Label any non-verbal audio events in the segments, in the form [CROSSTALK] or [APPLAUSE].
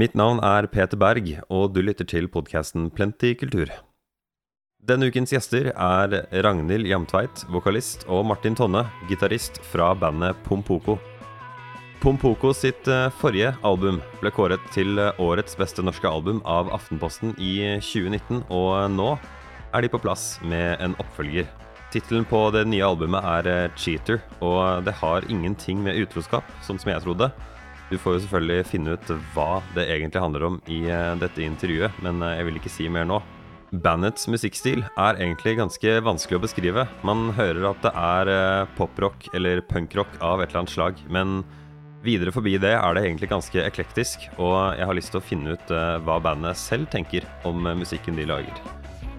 Mitt navn er Peter Berg, og du lytter til podkasten Plenty kultur. Denne ukens gjester er Ragnhild Jamtveit, vokalist, og Martin Tonne, gitarist fra bandet Pompoko. Pompoko sitt eh, forrige album ble kåret til årets beste norske album av Aftenposten i 2019, og nå er de på plass med en oppfølger. Tittelen på det nye albumet er eh, 'Cheater', og det har ingenting med utroskap, sånn som jeg trodde. Du får jo selvfølgelig finne ut hva det egentlig handler om i eh, dette intervjuet, men eh, jeg vil ikke si mer nå. Bandets musikkstil er egentlig ganske vanskelig å beskrive. Man hører at det er eh, poprock eller punkrock av et eller annet slag, men videre forbi det er det egentlig ganske eklektisk, og jeg har lyst til å finne ut hva bandet selv tenker om musikken de lager.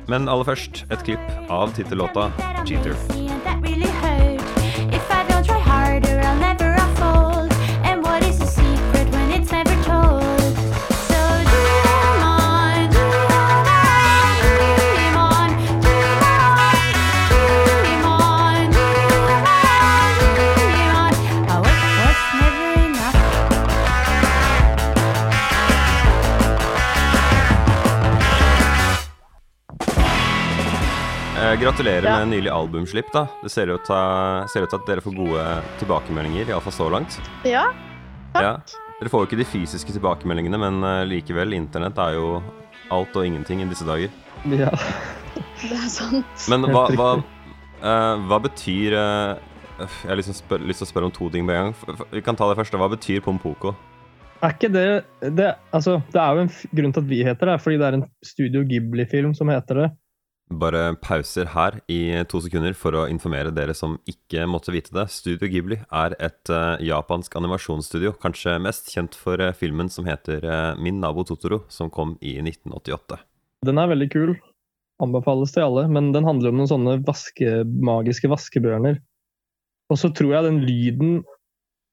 Men aller først et klipp av tittellåta 'Cheater'. Gratulerer ja. med nylig albumslipp. da Det ser ut, til, ser ut til at dere får gode tilbakemeldinger, iallfall så langt. Ja, takk. Ja. Dere får jo ikke de fysiske tilbakemeldingene, men uh, likevel, internett er jo alt og ingenting i disse dager. Ja. [LAUGHS] Det er sant. Men hva, hva, uh, hva betyr uh, Jeg har liksom spør, lyst til å spørre om to ting på en gang. Vi kan ta det første. Hva betyr Pompoko? Er ikke det, det Altså, det er jo en grunn til at vi heter det, fordi det er en Studio Ghibli-film som heter det. Bare pauser her i to sekunder for å informere dere som ikke måtte vite det. Studio Ghibli er et uh, japansk animasjonsstudio, kanskje mest kjent for uh, filmen som heter uh, Min nabo Totoro, som kom i 1988. Den er veldig kul. Anbefales til alle, men den handler om noen sånne vaske, magiske vaskebjørner. Og så tror jeg den lyden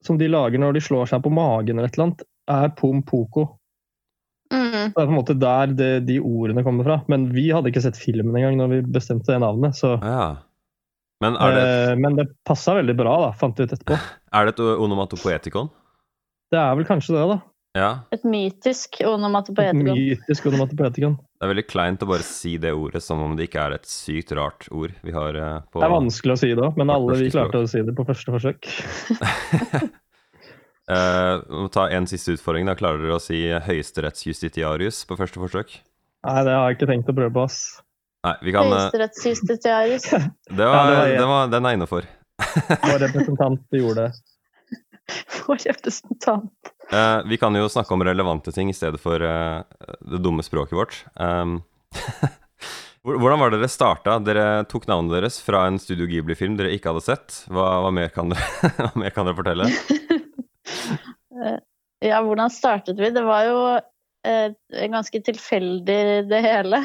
som de lager når de slår seg på magen eller et eller annet, er pom poko. Mm. Det er på en måte der det, de ordene kommer fra. Men vi hadde ikke sett filmen engang når vi bestemte det navnet. Så. Ja. Men, det eh, men det passa veldig bra, da, fant vi ut etterpå. [LAUGHS] Er det et onomatopoetikon? Det er vel kanskje det, da. Ja. Et mytisk onomatopoetikon. Et mytisk onomatopoetikon. Det er veldig kleint å bare si det ordet som om det ikke er et sykt rart ord vi har uh, på Det er vanskelig å si det òg, men alle vi klarte å si det på første forsøk. [LAUGHS] [LAUGHS] Uh, må ta en siste utfordring. da Klarer dere å si høyesterettsjustitiarius på første forsøk? Nei, det har jeg ikke tenkt å prøve på, ass. Nei, vi kan uh, Høyesterettsjustitiarius. [LAUGHS] det var, ja, det var, den er innafor. Vår representant gjorde det. [LAUGHS] Vår representant. Uh, vi kan jo snakke om relevante ting i stedet for uh, det dumme språket vårt. [LAUGHS] Um, hvordan var det dere starta? Dere tok navnet deres fra en Studio Ghibli-film dere ikke hadde sett. Hva, hva, mer, kan dere, hva mer kan dere fortelle? Eh, ja, hvordan startet vi? Det var jo eh, ganske tilfeldig, det hele.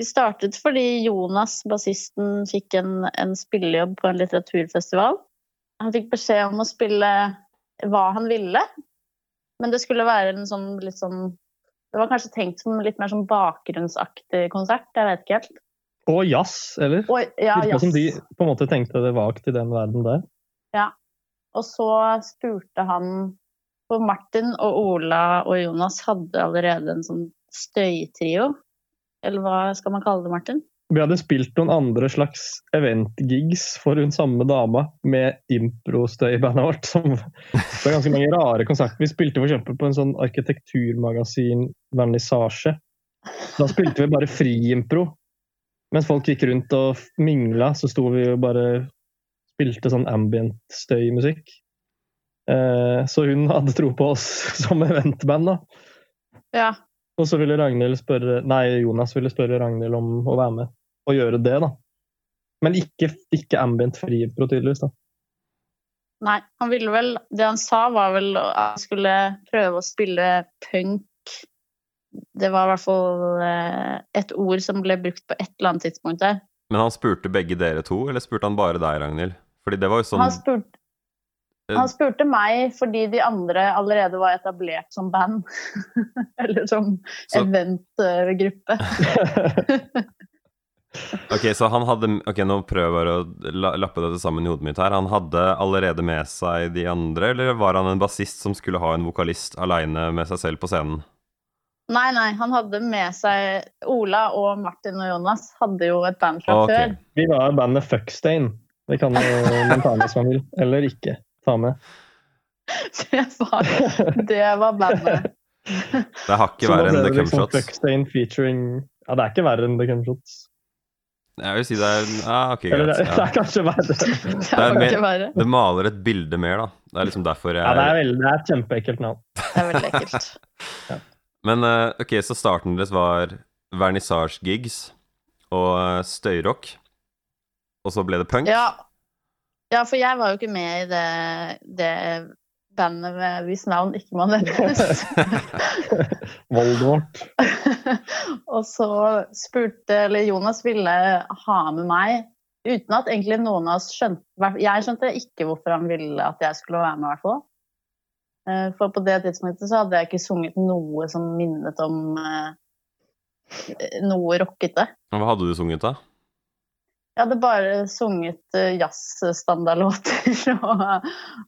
Vi startet fordi Jonas, bassisten, fikk en, en spillejobb på en litteraturfestival. Han fikk beskjed om å spille hva han ville, men det skulle være en sånn litt sånn Det var kanskje tenkt som litt mer sånn bakgrunnsaktig konsert, jeg vet ikke helt. Og jazz, eller? Og, ja, Virka som de på en måte tenkte det vagt i den verden der. Ja. Og så spurte han For Martin og Ola og Jonas hadde allerede en sånn støytrio. Eller hva skal man kalle det, Martin? Vi hadde spilt noen andre slags event-gigs for hun samme dama med impro-støybandet vårt. Som det var ganske mange rare konserter. Vi spilte f.eks. på en sånn arkitekturmagasin-vernissasje. Da spilte vi bare friimpro. Mens folk gikk rundt og mingla, så sto vi og bare spilte sånn ambient støymusikk. Eh, så hun hadde tro på oss [LAUGHS] som eventband, da. Ja. Og så ville Ragnhild spørre Nei, Jonas ville spørre Ragnhild om å være med og gjøre det, da. Men ikke, ikke ambient fripro, tydeligvis, da. Nei, han ville vel Det han sa, var vel at han skulle prøve å spille punk. Det var i hvert fall eh, et ord som ble brukt på et eller annet tidspunkt der. Men han spurte begge dere to, eller spurte han bare deg, Ragnhild? Fordi det var jo sånn han spurte, han spurte meg fordi de andre allerede var etablert som band. [LAUGHS] Eller som Så... eventgruppe. [LAUGHS] Ok, så han hadde Ok, nå prøver jeg å lappe dette sammen i hodet mitt her. Han hadde allerede med seg de andre, eller var han en bassist som skulle ha en vokalist aleine med seg selv på scenen? Nei, nei, han hadde med seg Ola og Martin og Jonas hadde jo et band fra okay. før. Vi var bandet Fuckstain. Det kan man ta med hvis man vil. Eller ikke ta med. Det var, det var bandet. Det har ikke Så verre enn The det liksom Cumshots. Featuring Ja, det er ikke verre enn The Cumshots. Jeg vil si det er ah, Ok, Eller det, [LAUGHS] det er kanskje verre. Det er mer-. Det maler et bilde mer, da. Det er liksom derfor Ja, det er, jeg veldig, det er et kjempeekkelt navn. Det er veldig ekkelt. [LAUGHS] Men eh, ok, så starten deres var vernissage-gigs og eh, støyrock. Og så ble det punk. Ja. ja, for jeg var jo ikke med i det, det bandet med, hvis navn ikke må nevnes. [LAUGHS] Voldemort. [LAUGHS] og så spurte Eller Jonas ville ha med meg uten at egentlig noen av oss skjønte Jeg skjønte ikke hvorfor han ville at jeg skulle være med, i hvert fall. Eh, For på det tidspunktet så hadde jeg ikke sunget noe som minnet om eh, noe rockete. Hva hadde du sunget, da? Jeg hadde bare sunget uh, jazzstandardlåter [LAUGHS] og,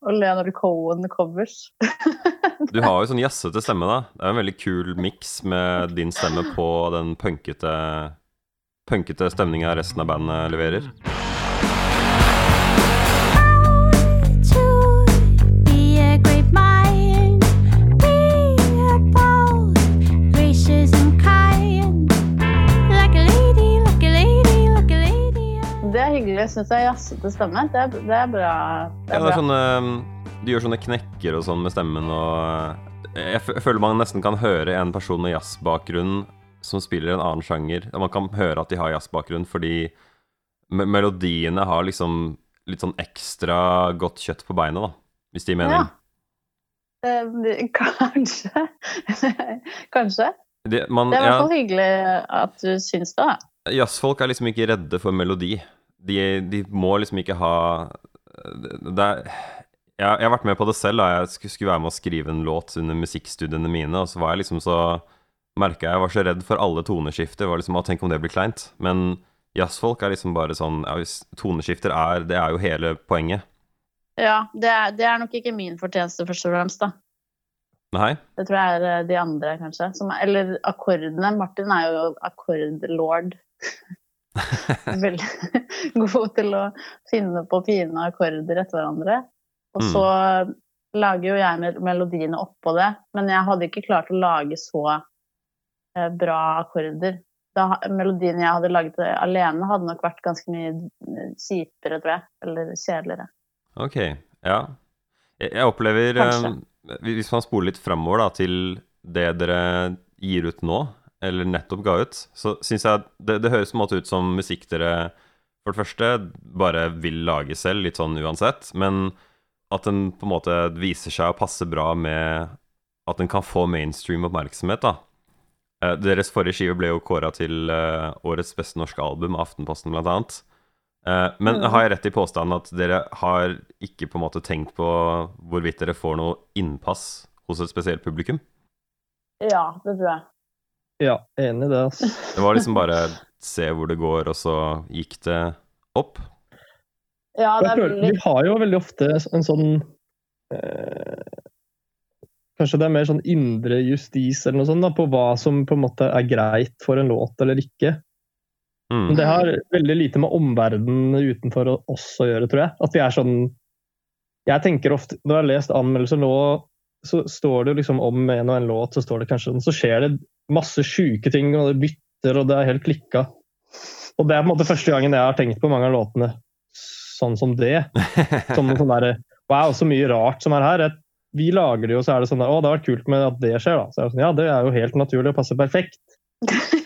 og Leonard Cohen-covers. [LAUGHS] Du har jo sånn jazzete stemme, da. Det er en veldig kul miks med din stemme på den punkete Punkete stemninga resten av bandet leverer. Syns jeg. Jazzete stemme. Det er, det er bra. Det Ja, er det er sånne Du gjør sånne knekker og sånn med stemmen og Jeg føler man nesten kan høre en person med jazzbakgrunn som spiller en annen sjanger. Man kan høre at de har jazzbakgrunn fordi melodiene har liksom litt sånn ekstra godt kjøtt på beinet, da. Hvis de mener. Ja. Eh, [LAUGHS] Kanskje. Kanskje. Det, man, Det er i hvert ja, hyggelig at du syns det. Jazzfolk er liksom ikke redde for melodi. De, de må liksom ikke ha det er, jeg, jeg har vært med på det selv da jeg skulle, skulle være med å skrive en låt under musikkstudiene mine, og så var jeg liksom så merka jeg var så redd for alle toneskifter. Var liksom, «Å, Tenk om det blir kleint. Men jazzfolk er liksom bare sånn ja, Toneskifter er Det er jo hele poenget. Ja, det er, det er nok ikke min fortjeneste, først og fremst. da. Nei? Det tror jeg er eh, de andre, kanskje. Som, eller akkordene. Martin er jo akkordlord. [LAUGHS] Veldig [LAUGHS] god til å finne på fine akkorder etter hverandre. Og Mm. så lager jo jeg mel- melodiene oppå det, men jeg hadde ikke klart å lage så eh, bra akkorder. Da, melodien jeg hadde laget alene, hadde nok vært ganske mye eh, kjipere, tror jeg. Eller kjedeligere. Ok, ja. Jeg, jeg opplever Kanskje. eh, Hvis man spoler litt framover da, til det dere gir ut nå, eller nettopp ga ut, så syns jeg det, det høres på en måte ut som musikk dere for det første bare vil lage selv, litt sånn uansett, men at den på en måte viser seg å passe bra med at den kan få mainstream oppmerksomhet, da. Eh, Deres forrige skive ble jo kåra til eh, årets beste norske album Aftenposten, blant annet. Eh, Men Mm. har jeg rett i påstanden at dere har ikke på en måte tenkt på hvorvidt dere får noe innpass hos et spesielt publikum? Ja, det tror jeg. Ja, enig i det. Altså. Det var liksom bare se hvor det går, og så gikk det opp. Ja, det er veldig vi har jo veldig ofte en sånn eh, Kanskje det er mer sånn indre justis eller noe sånt da, på hva som på en måte er greit for en låt eller ikke. Mm. Men det har veldig lite med omverdenen utenfor oss å gjøre, tror jeg. At vi er sånn Jeg tenker ofte Når jeg har lest anmeldelser nå, så står det liksom om en og en låt, så står det kanskje sånn, så skjer det masse sjuke ting, og det bytter, og det er helt klikka. Og det er på en måte første gangen jeg har tenkt på mange av låtene sånn som det. Som sånn derre Wow, så mye rart som er her. Jeg- Vi lager det jo, så er det sånn der, Å, det har vært kult med at det skjer, da. Så er sånn, ja, det er jo helt naturlig og passer perfekt.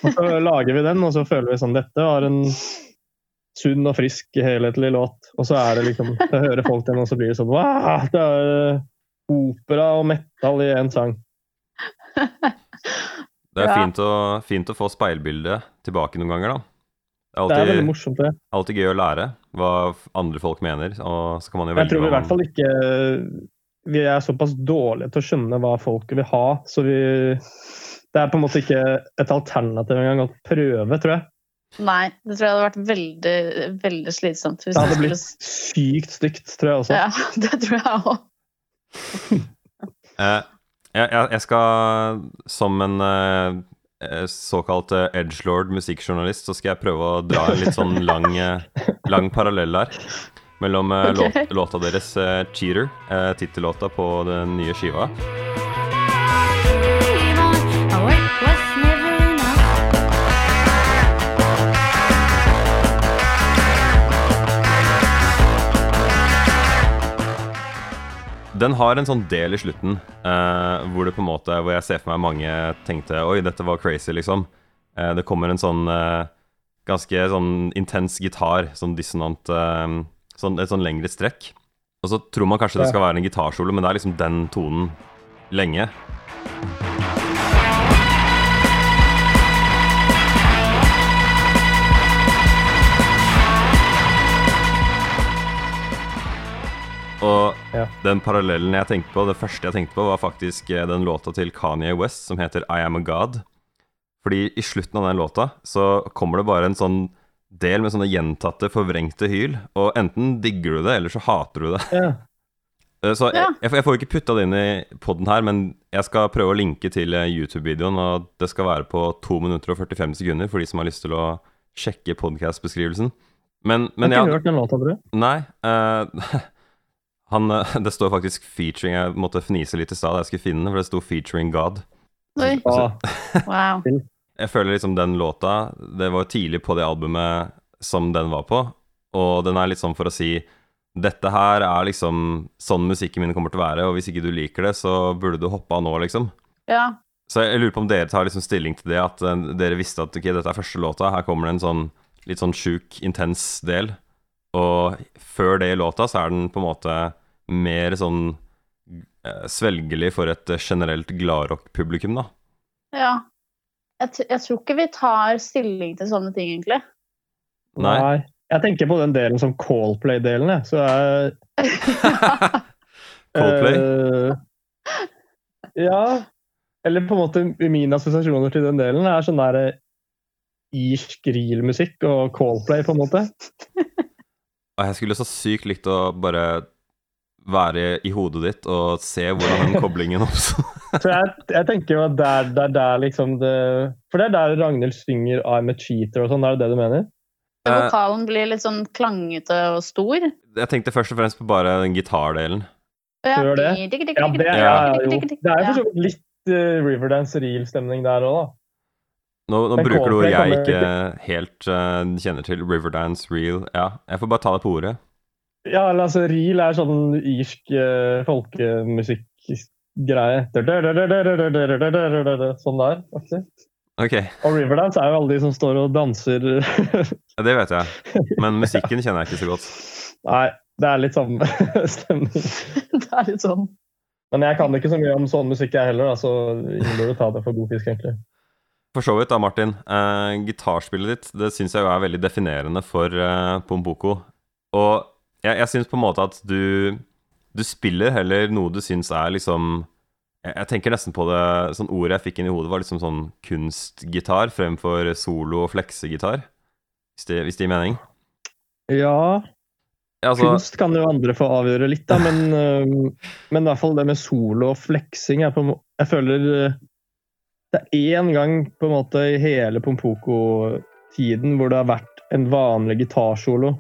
Og så lager vi den, og så føler vi sånn Dette var en sunn og frisk, helhetlig låt. Og så er det liksom Så hører folk den, og så blir det sånn Wow! Det er opera og metal i én sang. [LAUGHS] Det er Ja. fint, å, fint å få speilbildet tilbake noen ganger, da. Det er Det er veldig morsomt, det. alltid gøy å lære hva andre folk mener, og så kan man jo Jeg tror vi i hvert fall ikke Vi er såpass dårlige til å skjønne hva folk vil ha, så vi Det er på en måte ikke et alternativ engang å prøve, tror jeg. Nei, det tror jeg hadde vært veldig, veldig slitsomt. Hvis Det hadde blitt sykt stygt, tror jeg også. Ja, [LAUGHS] det tror jeg òg. Jeg, jeg, jeg skal, som en eh, såkalt uh, edgelord musikkjournalist, så skal jeg prøve å dra en litt sånn lang, uh, lang parallell her. Mellom Ok. låt, låta deres 'Cheater', tittellåta på den nye skiva. Den har en sånn del i slutten uh, hvor det på en måte Hvor jeg ser for meg mange tenkte Oi, dette var crazy, liksom. Uh, det kommer en sånn uh, ganske sånn intens gitar, sånn dissonant sånn, Et sånn lengre strekk. Og så tror man kanskje det skal være en gitarsolo, men det er liksom den tonen lenge. Og Ja. den parallellen jeg tenkte på, det første jeg tenkte på, var faktisk eh, den låta til Kanye West som heter I Am A God. Fordi i slutten av den låta så kommer det bare en sånn del med sånne gjentatte, forvrengte hyl. Og enten digger du det, eller så hater du det. Ja. [LAUGHS] Eh, Så jeg, jeg får ikke putta det inn i poden her, men jeg skal prøve å linke til eh, YouTube-videoen, og det skal være på 2 minutter og 45 sekunder for de som har lyst til å sjekke podkast-beskrivelsen. Men, men jeg har ja, ikke hørt den låta, tror jeg. Nei. eh, [LAUGHS] han, eh, [LAUGHS] det står faktisk 'featuring'. Jeg måtte fnise litt i stad da jeg skulle finne den, for det sto 'featuring God'. Oi, Ah, [LAUGHS] wow. Jeg føler liksom den låta Det var tidlig på det albumet som den var på, og den er litt sånn for å si dette her er liksom sånn musikken min kommer til å være, og hvis ikke du liker det, så burde du hoppe av nå, liksom. Ja. Så jeg lurer på om dere tar liksom stilling til det, at eh, dere visste at ok, dette er første låta, her kommer det en sånn litt sånn sjuk, intens del, og før det i låta så er den på en måte mer sånn eh, svelgelig for et eh, generelt gladrock-publikum, da. ja. Jeg, t jeg tror ikke vi tar stilling til sånne ting, egentlig. Nei. nei. Jeg tenker på den delen som Coldplay-delen, jeg. Så jeg [LAUGHS] Coldplay? Uh, ja. Eller på en måte mine assosiasjoner til den delen er sånn der eh, irsk real-musikk og Coldplay, på en måte. [LAUGHS] Jeg skulle så sykt likt å bare være i hodet ditt og se hvordan den koblingen oppsto. Så jeg, jeg tenker jo at der, der, der liksom det For det er der Ragnhild synger 'I'm a cheater' og sånn, er det det du mener? Eh, Vokalen blir litt sånn klangete og stor. jeg tenkte først og fremst på bare den gitardelen. Ja, det? Ja, det er, ja. Det er jo for så vidt litt uh, Riverdance real-stemning der òg, da. Nå, nå bruker du ord jeg kommer ikke helt uh, kjenner til. Riverdance, real Ja, jeg får bare ta det på ordet. Ja, eller altså, reel er sånn irsk uh, folkemusikkgreie. Sånn der. faktisk. Ok, Og Riverdance er jo alle de som står og danser [LAUGHS] ja, det vet jeg. Men [LAUGHS] musikken kjenner jeg ikke så godt. Nei, det er litt samme [LAUGHS] stemning. Det er litt sånn. Men jeg kan ikke så mye om sånn musikk, jeg heller, så ingen burde ta det for god fisk, egentlig. For så vidt da, Martin. Eh, gitarspillet ditt det syns jeg jo er veldig definerende for eh, Pompoko. Og jeg, jeg syns på en måte at du Du spiller heller noe du syns er liksom jeg, jeg tenker nesten på det Sånn ordet jeg fikk inn i hodet, var liksom sånn kunstgitar fremfor solo- og fleksegitar. Hvis det, hvis det gir mening? Ja, altså, kunst kan jo andre få avgjøre litt, da, men, [LAUGHS] men i hvert fall det med solo og fleksing er på, Jeg føler øh, det er én gang på en måte i hele Pompoko-tiden hvor det har vært en vanlig gitarsolo,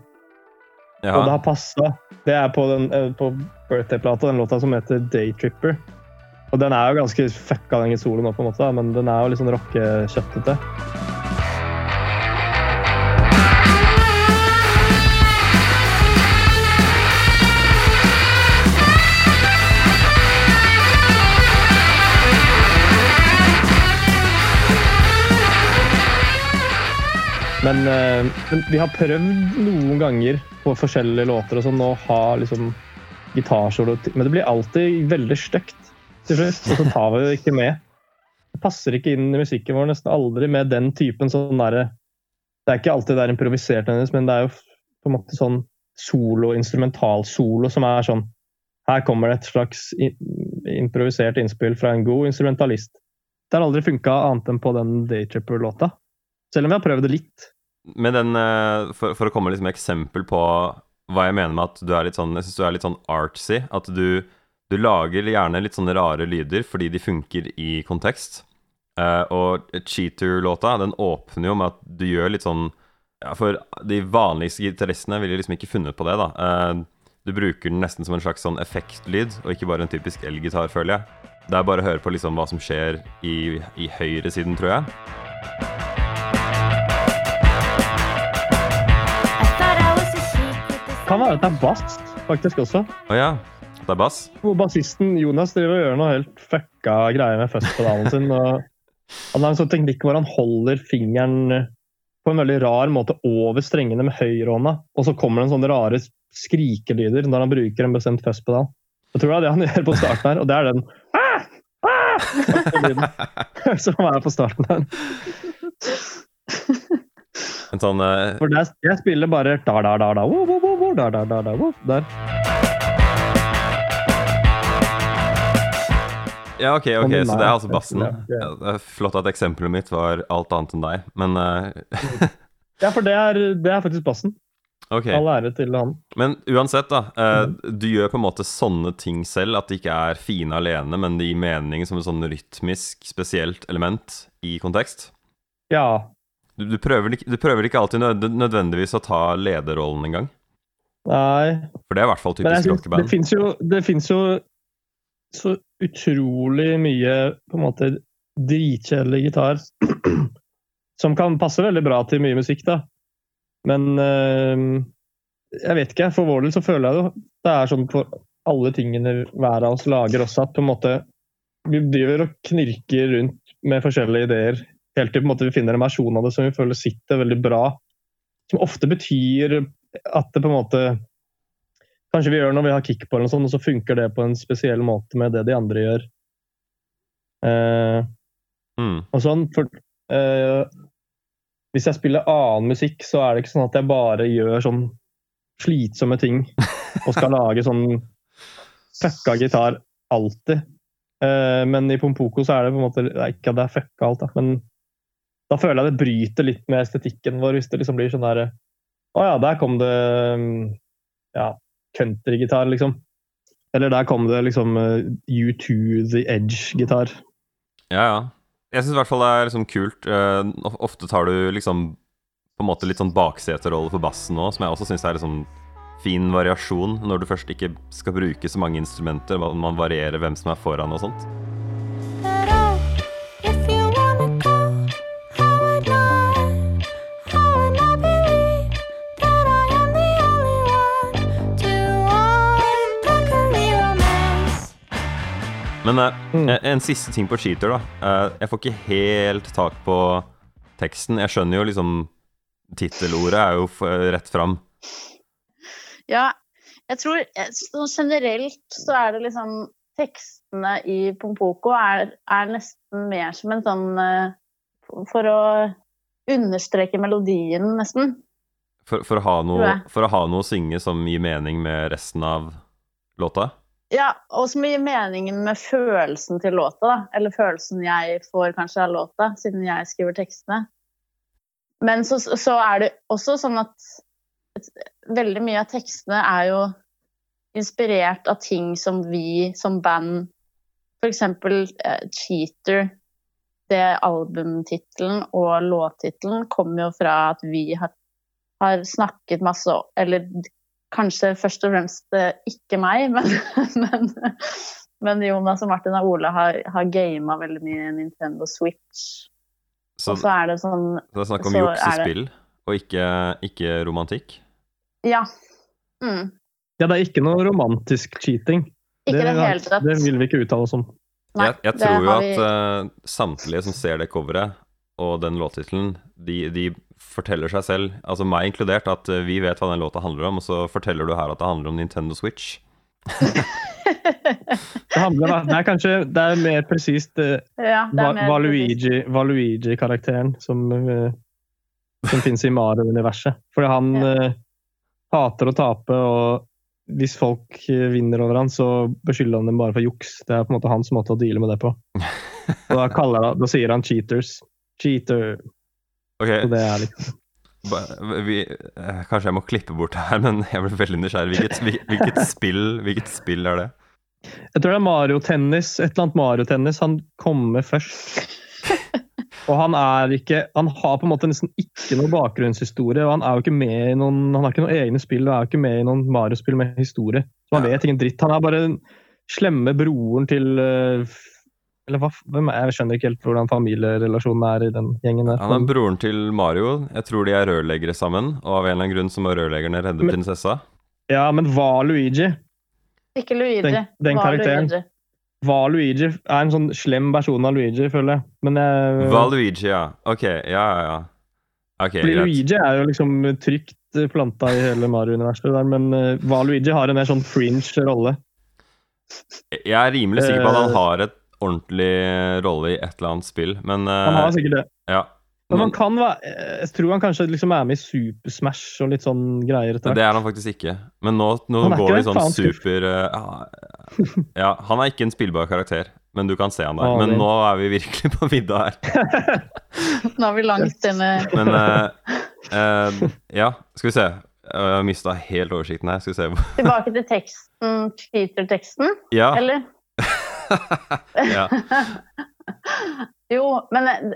og det har passa. Det er på, øh, på Birthday-plata, den låta som heter Daytripper. Og den er jo ganske fucka, den soloen nå, på en måte, men den er jo litt sånn rockekjøttete. Men, eh, men vi har prøvd noen ganger på forskjellige låter og sånn å ha liksom gitarsolo Men det blir alltid veldig stygt til slutt, og så tar vi det ikke med. Det passer ikke inn i musikken vår nesten aldri med den typen sånn derre Det er ikke alltid det er improvisert, hennes, men det er jo på en måte sånn solo, instrumentalsolo, som er sånn Her kommer det et slags improvisert innspill fra en god instrumentalist. Det har aldri funka annet enn på den Daytripper-låta. Selv om vi har prøvd det litt. Med den eh, for, for å komme liksom eksempel på hva jeg mener med at du er litt sånn Jeg syns du er litt sånn artsy. At du, du lager gjerne litt sånne rare lyder fordi de funker i kontekst. Uh, og Cheater-låta, den åpner jo med at du gjør litt sånn ja, For de vanligste gitaristene ville liksom ikke funnet på det, da. uh, du bruker den nesten som en slags sånn effektlyd, og ikke bare en typisk elgitar, føler jeg. Det er bare å høre på liksom hva som skjer i, i høyresiden, tror jeg. Kan være at det er bass, faktisk også. Å ja. Det er bass? Hvor bassisten Jonas driver og gjør noe helt fucka greier med fuzzpedalen sin. og Han har en sånn teknikk hvor han holder fingeren på en veldig rar måte over strengene med høyrehånda, og så kommer det en sånne rare skrikelyder når han bruker en bestemt fuzzpedal. Jeg tror det er det han [LAUGHS] gjør på starten her, og det er den [LAUGHS] ah! Ah! som er på starten her. En sånn uh... For der, jeg spiller bare da, da, da, da, wo, wo, der, der, der, der, da, der. Ja, ok, ok, så det er altså bassen. ja, det er flott at eksempelet mitt var alt annet enn deg, men eh, [LAUGHS] Ja, for det er, det er faktisk bassen. Okay. All ære til han. Men uansett, da. eh, Mm. du gjør på en måte sånne ting selv, at det ikke er fine alene, men det gir mening som et sånn rytmisk, spesielt element i kontekst. Ja, Du, du, prøver, du prøver ikke alltid nødvendigvis å ta lederrollen engang. Nei For det er i hvert fall typisk rockeband. det fins jo, det jo så utrolig mye på en måte dritkjedelig gitar [CLEARS THROAT] som kan passe veldig bra til mye musikk, da. Men øh, jeg vet ikke. For vår del så føler jeg det det er sånn for alle tingene hver av oss lager også, at på en måte vi driver og knirker rundt med forskjellige ideer helt til på en måte vi finner en versjon av det som vi føler sitter veldig bra. Som ofte betyr at det på en måte Kanskje vi gjør når vi har kick på sånn, og så funker det på en spesiell måte med det de andre gjør. Eh, Mm. og sånn, for eh, Hvis jeg spiller annen musikk, så er det ikke sånn at jeg bare gjør sånn slitsomme ting og skal [LAUGHS] lage sånn fucka gitar alltid. Eh, men i Pompoko så er det på en måte er Ikke at det er fucka alt, da, men da føler jeg det bryter litt med estetikken vår hvis det liksom blir sånn derre Å ja, der kom det mm, ja, countrygitar, liksom. Eller der kom det liksom eh, U2 The Edge-gitar. Ja, ja. Jeg syns i hvert fall det er liksom kult. eh, ofte tar du liksom på en måte litt sånn bakseterolle for bassen nå, som jeg også syns er liksom fin variasjon når du først ikke skal bruke så mange instrumenter. Man varierer hvem som er foran og sånt. Men uh, Mm. en- en siste ting på cheater, da. Uh, jeg får ikke helt tak på teksten. Jeg skjønner jo liksom Tittelordet er jo f rett fram. Ja, jeg tror eh, sånn generelt så er det liksom Tekstene i Pompoko er, er nesten mer som en sånn eh, For å understreke melodien, nesten. For, for, å ha noe, for å ha noe å synge som gir mening med resten av låta. Ja, og som gir meningen med følelsen til låta, da. Eller følelsen jeg får kanskje av låta, siden jeg skriver tekstene. Men så, så er det også sånn at veldig mye av tekstene er jo inspirert av ting som vi som band For eksempel eh, 'Cheater'. Det albumtittelen og låttittelen kommer jo fra at vi har, har snakket masse Eller kanskje først og fremst eh, ikke meg, [LAUGHS] men, men, men Jonas og Martin og Ole har, har gama veldig mye Nintendo Switch. Så, Og så er det sånn så det er snakk om juksespill, og ikke, ikke romantikk. Ja. Mm. Ja, det er ikke noe romantisk cheating. Ikke det det, hele tatt. det vil vi ikke uttale oss om. Nei, jeg jeg tror jo at vi- uh, samtlige som ser det coveret og den låttittelen, de, de forteller seg selv, altså meg inkludert, at eh, vi vet hva den låta handler om, og så forteller du her at det handler om Nintendo Switch. Det, handler, det er kanskje det er mer presist eh, ja, er Valuigi-karakteren som, uh, som finnes i Mario-universet. Fordi han Ja. eh, hater å tape, og hvis folk eh, vinner over han, så beskylder han dem bare for juks. Det er på en måte hans måte å deale med det på. Og da, han, da sier han cheaters. Cheater. Ok, Så det er liksom vi, eh, Kanskje jeg må klippe bort det her, men jeg ble veldig nysgjerrig. Hvilket, hvilket, spill, hvilket spill er det? Jeg tror det er Mario Tennis. Et eller annet Mario Tennis. Han kommer først. [LAUGHS] Og han er ikke Han har på en måte nesten ikke noe bakgrunnshistorie. og Han er jo ikke med i noen Han har ikke noen egne spill og er jo ikke med i noen Mario-spill med historie. Så han Ja. vet ingen dritt. Han er bare den slemme broren til eh, Eller hva hvem er, Jeg skjønner ikke helt hvordan familierelasjonen er i den gjengen der. Han er broren til Mario. Jeg tror de er rørleggere sammen, og av en eller annen grunn så må rørleggerne redde Men- prinsessa. Ja, men var Luigi? Ikke Luigi. Den- den Var karakteren. Luigi. Var Luigi er en sånn slem versjon av Luigi, føler jeg. Men jeg Valuigi, ja. Ok, ja, ja, ja. Okay, Fordi. Luigi er jo liksom trygt planta i hele Mario-universet, der, men uh, Valuigi har en mer sånn fringe rolle. Jeg er rimelig sikker på at han har et ordentlig rolle i et eller annet spill, men eh, Han har sikkert det. ja. Men man kan være, jeg tror han kanskje liksom er med i Super Smash og litt sånn greier. etter det er han faktisk ikke. Men nå, nå Han går det? sånn super eh, ja, ja, han er ikke en spillbar karakter, men du kan se han der. Ah, Men nå er vi virkelig på vidda her. [LAUGHS] Nå er vi langt inne. Men uh, uh, ja, skal vi se. Jeg har mista helt oversikten her. Skal vi se. Tilbake til teksten, cheater-teksten, Ja. eller? [LAUGHS] Jo, men eh,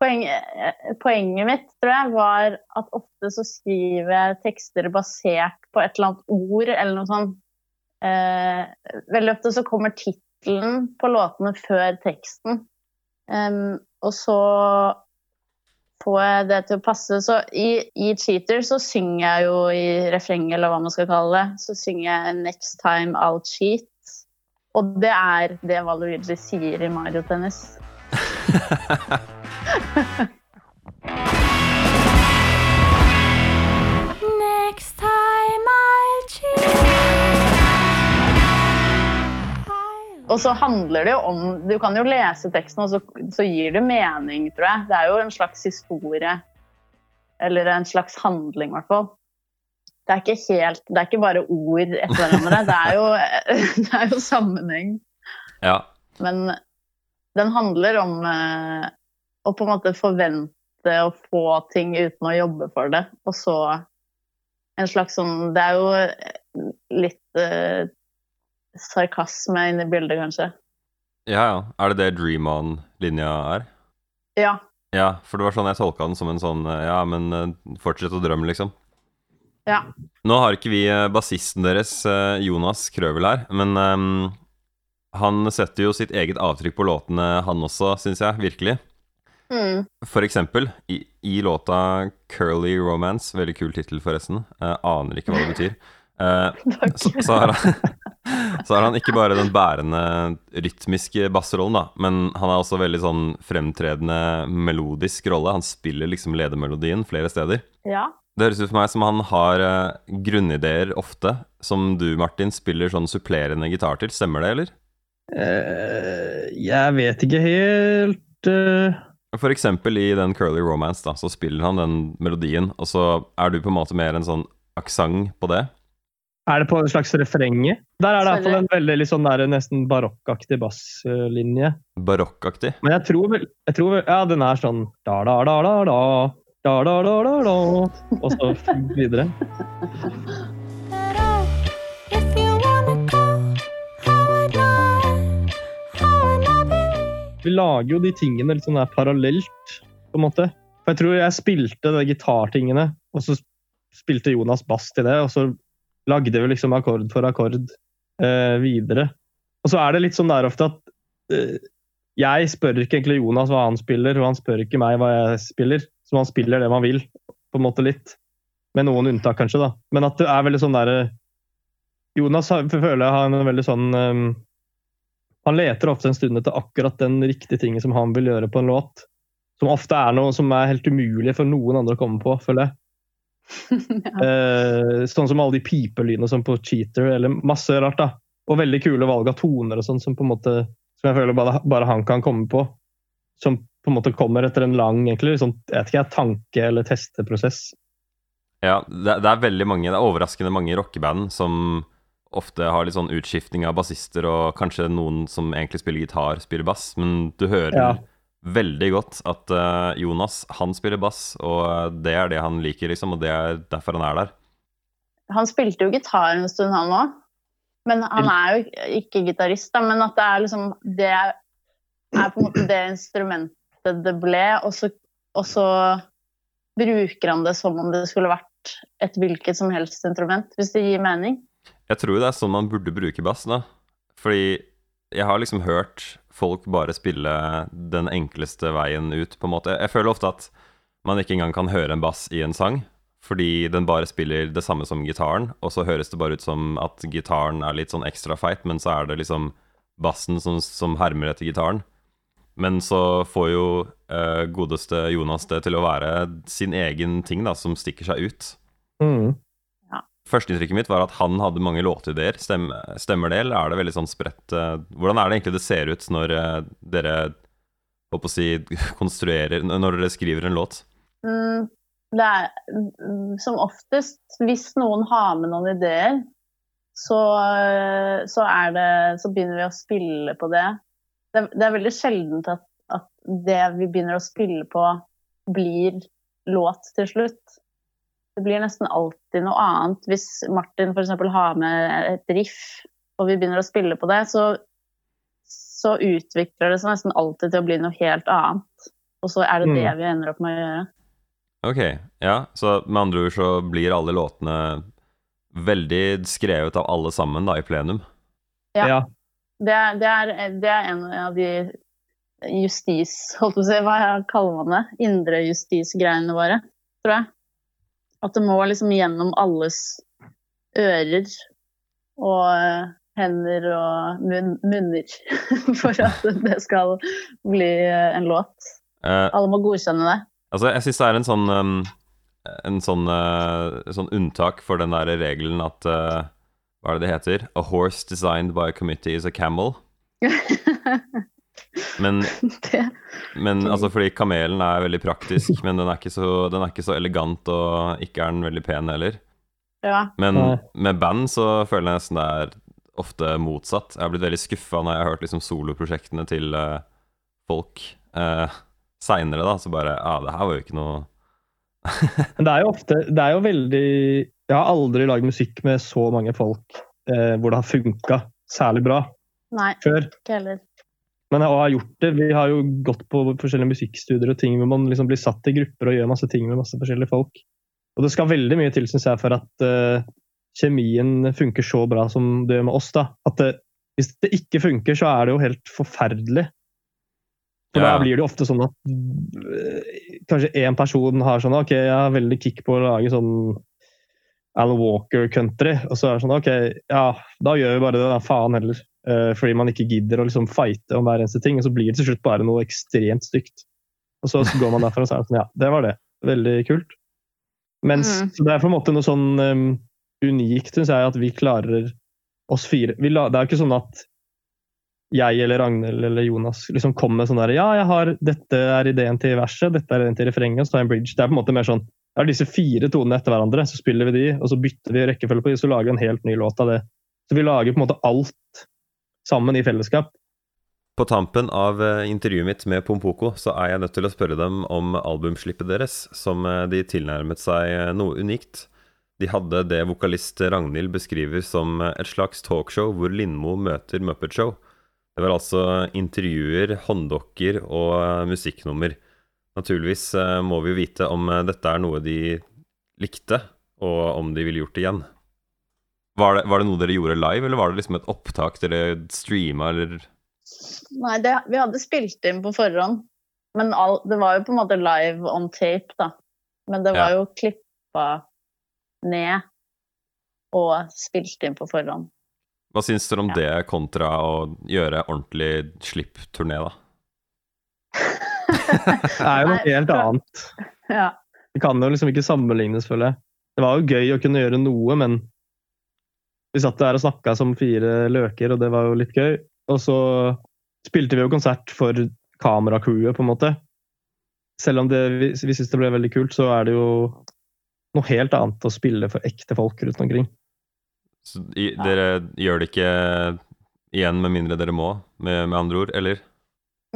poenget, eh, poenget mitt tror jeg var at ofte så skriver jeg tekster basert på et eller annet ord eller noe sånt. Eh, veldig ofte så kommer tittelen på låtene før teksten. Um, og så får jeg det til å passe. Så i, i Cheater så synger jeg jo i refrenget, eller hva man skal kalle det, så synger jeg 'Next time I'll cheat'. Og det er det Valuigi sier i Mario Tennis. Next time cheat. Og så handler det jo om Du kan jo lese teksten, og så, så gir det mening, tror jeg. Det er jo en slags historie. Eller en slags handling, i hvert fall. Det er ikke helt Det er ikke bare ord etter hverandre. Det er jo, [LAUGHS] det er jo sammenheng. ja. Men den handler om eh, å på en måte forvente å få ting uten å jobbe for det. Og så en slags sånn Det er jo litt eh, sarkasme inne i bildet, kanskje. ja, ja. Er det det Dream On-linja er? Ja. Ja, for det var sånn jeg tolka den som en sånn eh, Ja, men eh, fortsett å drømme, liksom. Ja. Nå har ikke vi eh, bassisten deres, eh, Jonas Krøvel, her, men um, han setter jo sitt eget avtrykk på låtene, han også, syns jeg. Virkelig. Mm. For eksempel i, i låta 'Curly Romance', veldig kul tittel forresten, uh, aner ikke hva det betyr, [LAUGHS] uh, så, så, har han, [LAUGHS] så har han ikke bare den bærende rytmiske bassrollen, da, men han har også veldig sånn fremtredende melodisk rolle. Han spiller liksom ledermelodien flere steder. ja. Det høres ut for meg som han har eh, grunnideer ofte, som du, Martin, spiller sånn supplerende gitar til. Stemmer det, eller? Eh, jeg vet ikke helt eh, For eksempel i den Curly Romance, da, så spiller han den melodien, og så er du på en måte mer en sånn aksent på det. Er det på en slags refrenge? Der er det i hvert fall en veldig liksom, der, nesten barokkaktig basslinje. Barokkaktig. Men jeg tror vel jeg tror Ja, den er sånn da da, da, da, da, da. Og så videre. Vi lager jo de tingene liksom der parallelt, på en måte. For jeg tror jeg spilte de gitartingene, og så spilte Jonas bass til det, og så lagde vi liksom akkord for akkord eh, videre. Og så er det litt sånn der ofte at eh, jeg spør ikke egentlig Jonas hva han spiller, og han spør ikke meg hva jeg spiller. Så man spiller det man vil, på en måte litt. Med noen unntak, kanskje, da. Men at det er veldig sånn derre Jonas har, føler jeg har en veldig sånn um, han leter ofte en stund etter akkurat den riktige tingen som han vil gjøre på en låt. Som ofte er noe som er helt umulig for noen andre å komme på, føler jeg. [LAUGHS] Eh, sånn som alle de pipelydene som på Cheater, eller masse rart, da. Og veldig kule valg av toner og sånn, som på en måte som jeg føler bare, bare han kan komme på. Som på en måte kommer etter en lang egentlig, sånn, jeg vet ikke, tanke- eller testeprosess. Ja, det, det er veldig mange, det er overraskende mange rockeband som ofte har litt sånn utskiftning av bassister, og kanskje noen som egentlig spiller gitar, spiller bass, men du hører Ja. veldig godt at uh, Jonas, han spiller bass, og det er det han liker, liksom, og det er derfor han er der. Han spilte jo gitar en stund, han òg. Men han er jo ikke gitarist, da. Men at det er liksom Det er på en måte det instrumentet det ble, og så, og så bruker han det som om det skulle vært et hvilket som helst instrument, hvis det gir mening. Jeg tror det er sånn man burde bruke bass, da. Fordi jeg har liksom hørt folk bare spille den enkleste veien ut, på en måte. Jeg føler ofte at man ikke engang kan høre en bass i en sang, fordi den bare spiller det samme som gitaren, og så høres det bare ut som at gitaren er litt sånn ekstra feit, men så er det liksom bassen som, som hermer etter gitaren. Men så får jo uh, godeste Jonas det til å være sin egen ting, da, som stikker seg ut. Mm. Førsteinntrykket mitt var at han hadde mange låtideer. Stem, stemmer det, eller er det veldig sånn spredt uh, Hvordan er det egentlig det ser ut når uh, dere holdt på å si, [LAUGHS] konstruerer Når dere skriver en låt? Mm, er mm, som oftest, hvis noen har med noen ideer, så, så, er det, så begynner vi å spille på det. Det, det er veldig sjeldent at, at det vi begynner å spille på, blir låt til slutt. Det blir nesten alltid noe annet. Hvis Martin f.eks. har med et riff, og vi begynner å spille på det, så, så utvikler det seg nesten alltid til å bli noe helt annet. Og så er det det Mm. vi ender opp med å gjøre. Ok, ja. Så med andre ord så blir alle låtene veldig skrevet av alle sammen da, i plenum. Ja. Ja. Det er, det, er, det er en av de justis... Holdt på å si, hva kaller man det? Indre justisgreiene våre, tror jeg. At det må liksom gjennom alles ører og hender og munn, munner [LAUGHS] for at det skal bli en låt. Eh, Alle må godkjenne det. Altså, jeg syns det er en sånn um, En sånn, uh, sånn unntak for den der regelen at uh, Hva er det det heter? A horse designed by a committee is a camel. [LAUGHS] Men, men altså fordi kamelen er veldig praktisk, men den er, ikke så, den er ikke så elegant, og ikke er den veldig pen heller. ja. Men med band så føler jeg nesten det er ofte motsatt. Jeg har blitt veldig skuffa når jeg har hørt liksom soloprosjektene til uh, folk uh, seinere, da. Så bare Ja, det her var jo ikke noe [LAUGHS] Men det er jo ofte Det er jo veldig Jeg har aldri lagd musikk med så mange folk eh, hvor det har funka særlig bra Nei, før. ikke heller. Men jeg har gjort det. Vi har jo gått på forskjellige musikkstudier og ting hvor man liksom blir satt i grupper og gjør masse ting med masse forskjellige folk. Og det skal veldig mye til, synes jeg, for at uh, kjemien funker så bra som det gjør med oss. da. At det, hvis det ikke funker, så er det jo helt forferdelig. For Ja. da blir det ofte sånn at øh, kanskje én person har sånn OK, jeg har veldig kick på å lage sånn Alan Walker-country. Og så er det sånn OK, ja, da gjør vi bare det, da. Faen heller. Eh, fordi man ikke gidder å liksom fighte om hver eneste ting. Og så blir det til slutt bare noe ekstremt stygt. Og så går man derfra og så er sånn Ja, det var det. Veldig kult. Mens Mm. det er på en måte noe sånn um, unikt, syns jeg, at vi klarer oss fire. Vi la, det er jo ikke sånn at jeg eller Ragnhild eller Jonas liksom kommer med sånn der Ja, jeg har, dette er ideen til verset, dette er ideen til refrenget, så tar jeg en bridge. Det er på en måte mer sånn Det er disse fire tonene etter hverandre, så spiller vi de, og så bytter vi rekkefølge på de, så lager vi en helt ny låt av det. Så vi lager på en måte alt sammen i fellesskap. På tampen av eh, intervjuet mitt med Pompoko så er jeg nødt til å spørre dem om albumslippet deres, som eh, de tilnærmet seg eh, noe unikt. De hadde det vokalist Ragnhild beskriver som et slags talkshow hvor Lindmo møter Muppet Show. Det var altså intervjuer, hånddokker og eh, musikknummer. Naturligvis eh, må vi jo vite om eh, dette er noe de likte, og om de ville gjort det igjen. Var det, var det noe dere gjorde live, eller var det liksom et opptak dere streama, eller Nei, det, vi hadde spilt inn på forhånd. Men all, det var jo på en måte live on tape, da. Men det var Ja. jo klippa ned og spilt inn på forhånd. Hva syns dere om Ja. det kontra å gjøre ordentlig slipp-turné, da? [LAUGHS] Det er jo noe helt annet. Ja. Det kan jo liksom ikke sammenlignes, føler jeg. Det var jo gøy å kunne gjøre noe, men vi satt der og snakka som fire løker, og det var jo litt gøy. Og så spilte vi jo konsert for kameracrewet, på en måte. Selv om det, vi, vi syns det ble veldig kult, så er det jo noe helt annet å spille for ekte folk rundt omkring. Så i, dere gjør det ikke igjen med mindre dere må, med, med andre ord, eller?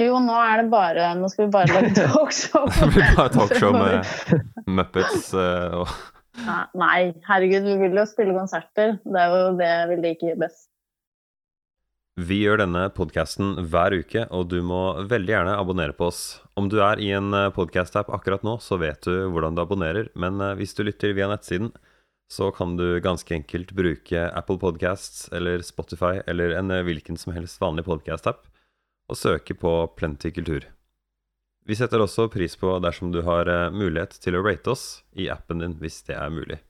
Jo, nå er det bare Nå skal vi bare lage [LAUGHS] talkshow. Det blir bare talkshow med Muppets eh, og Nei, herregud, vi vil jo spille konserter. Det er jo det vi liker best. Vi gjør denne podkasten hver uke, og du må veldig gjerne abonnere på oss. Om du er i en podkast-app akkurat nå, så vet du hvordan du abonnerer, men eh, hvis du lytter via nettsiden, så kan du ganske enkelt bruke Apple Podcasts eller Spotify eller en eh, hvilken som helst vanlig podkast-app og søke på Plenty kultur. Vi setter også pris på dersom du har eh, mulighet til å rate oss i appen din hvis det er mulig.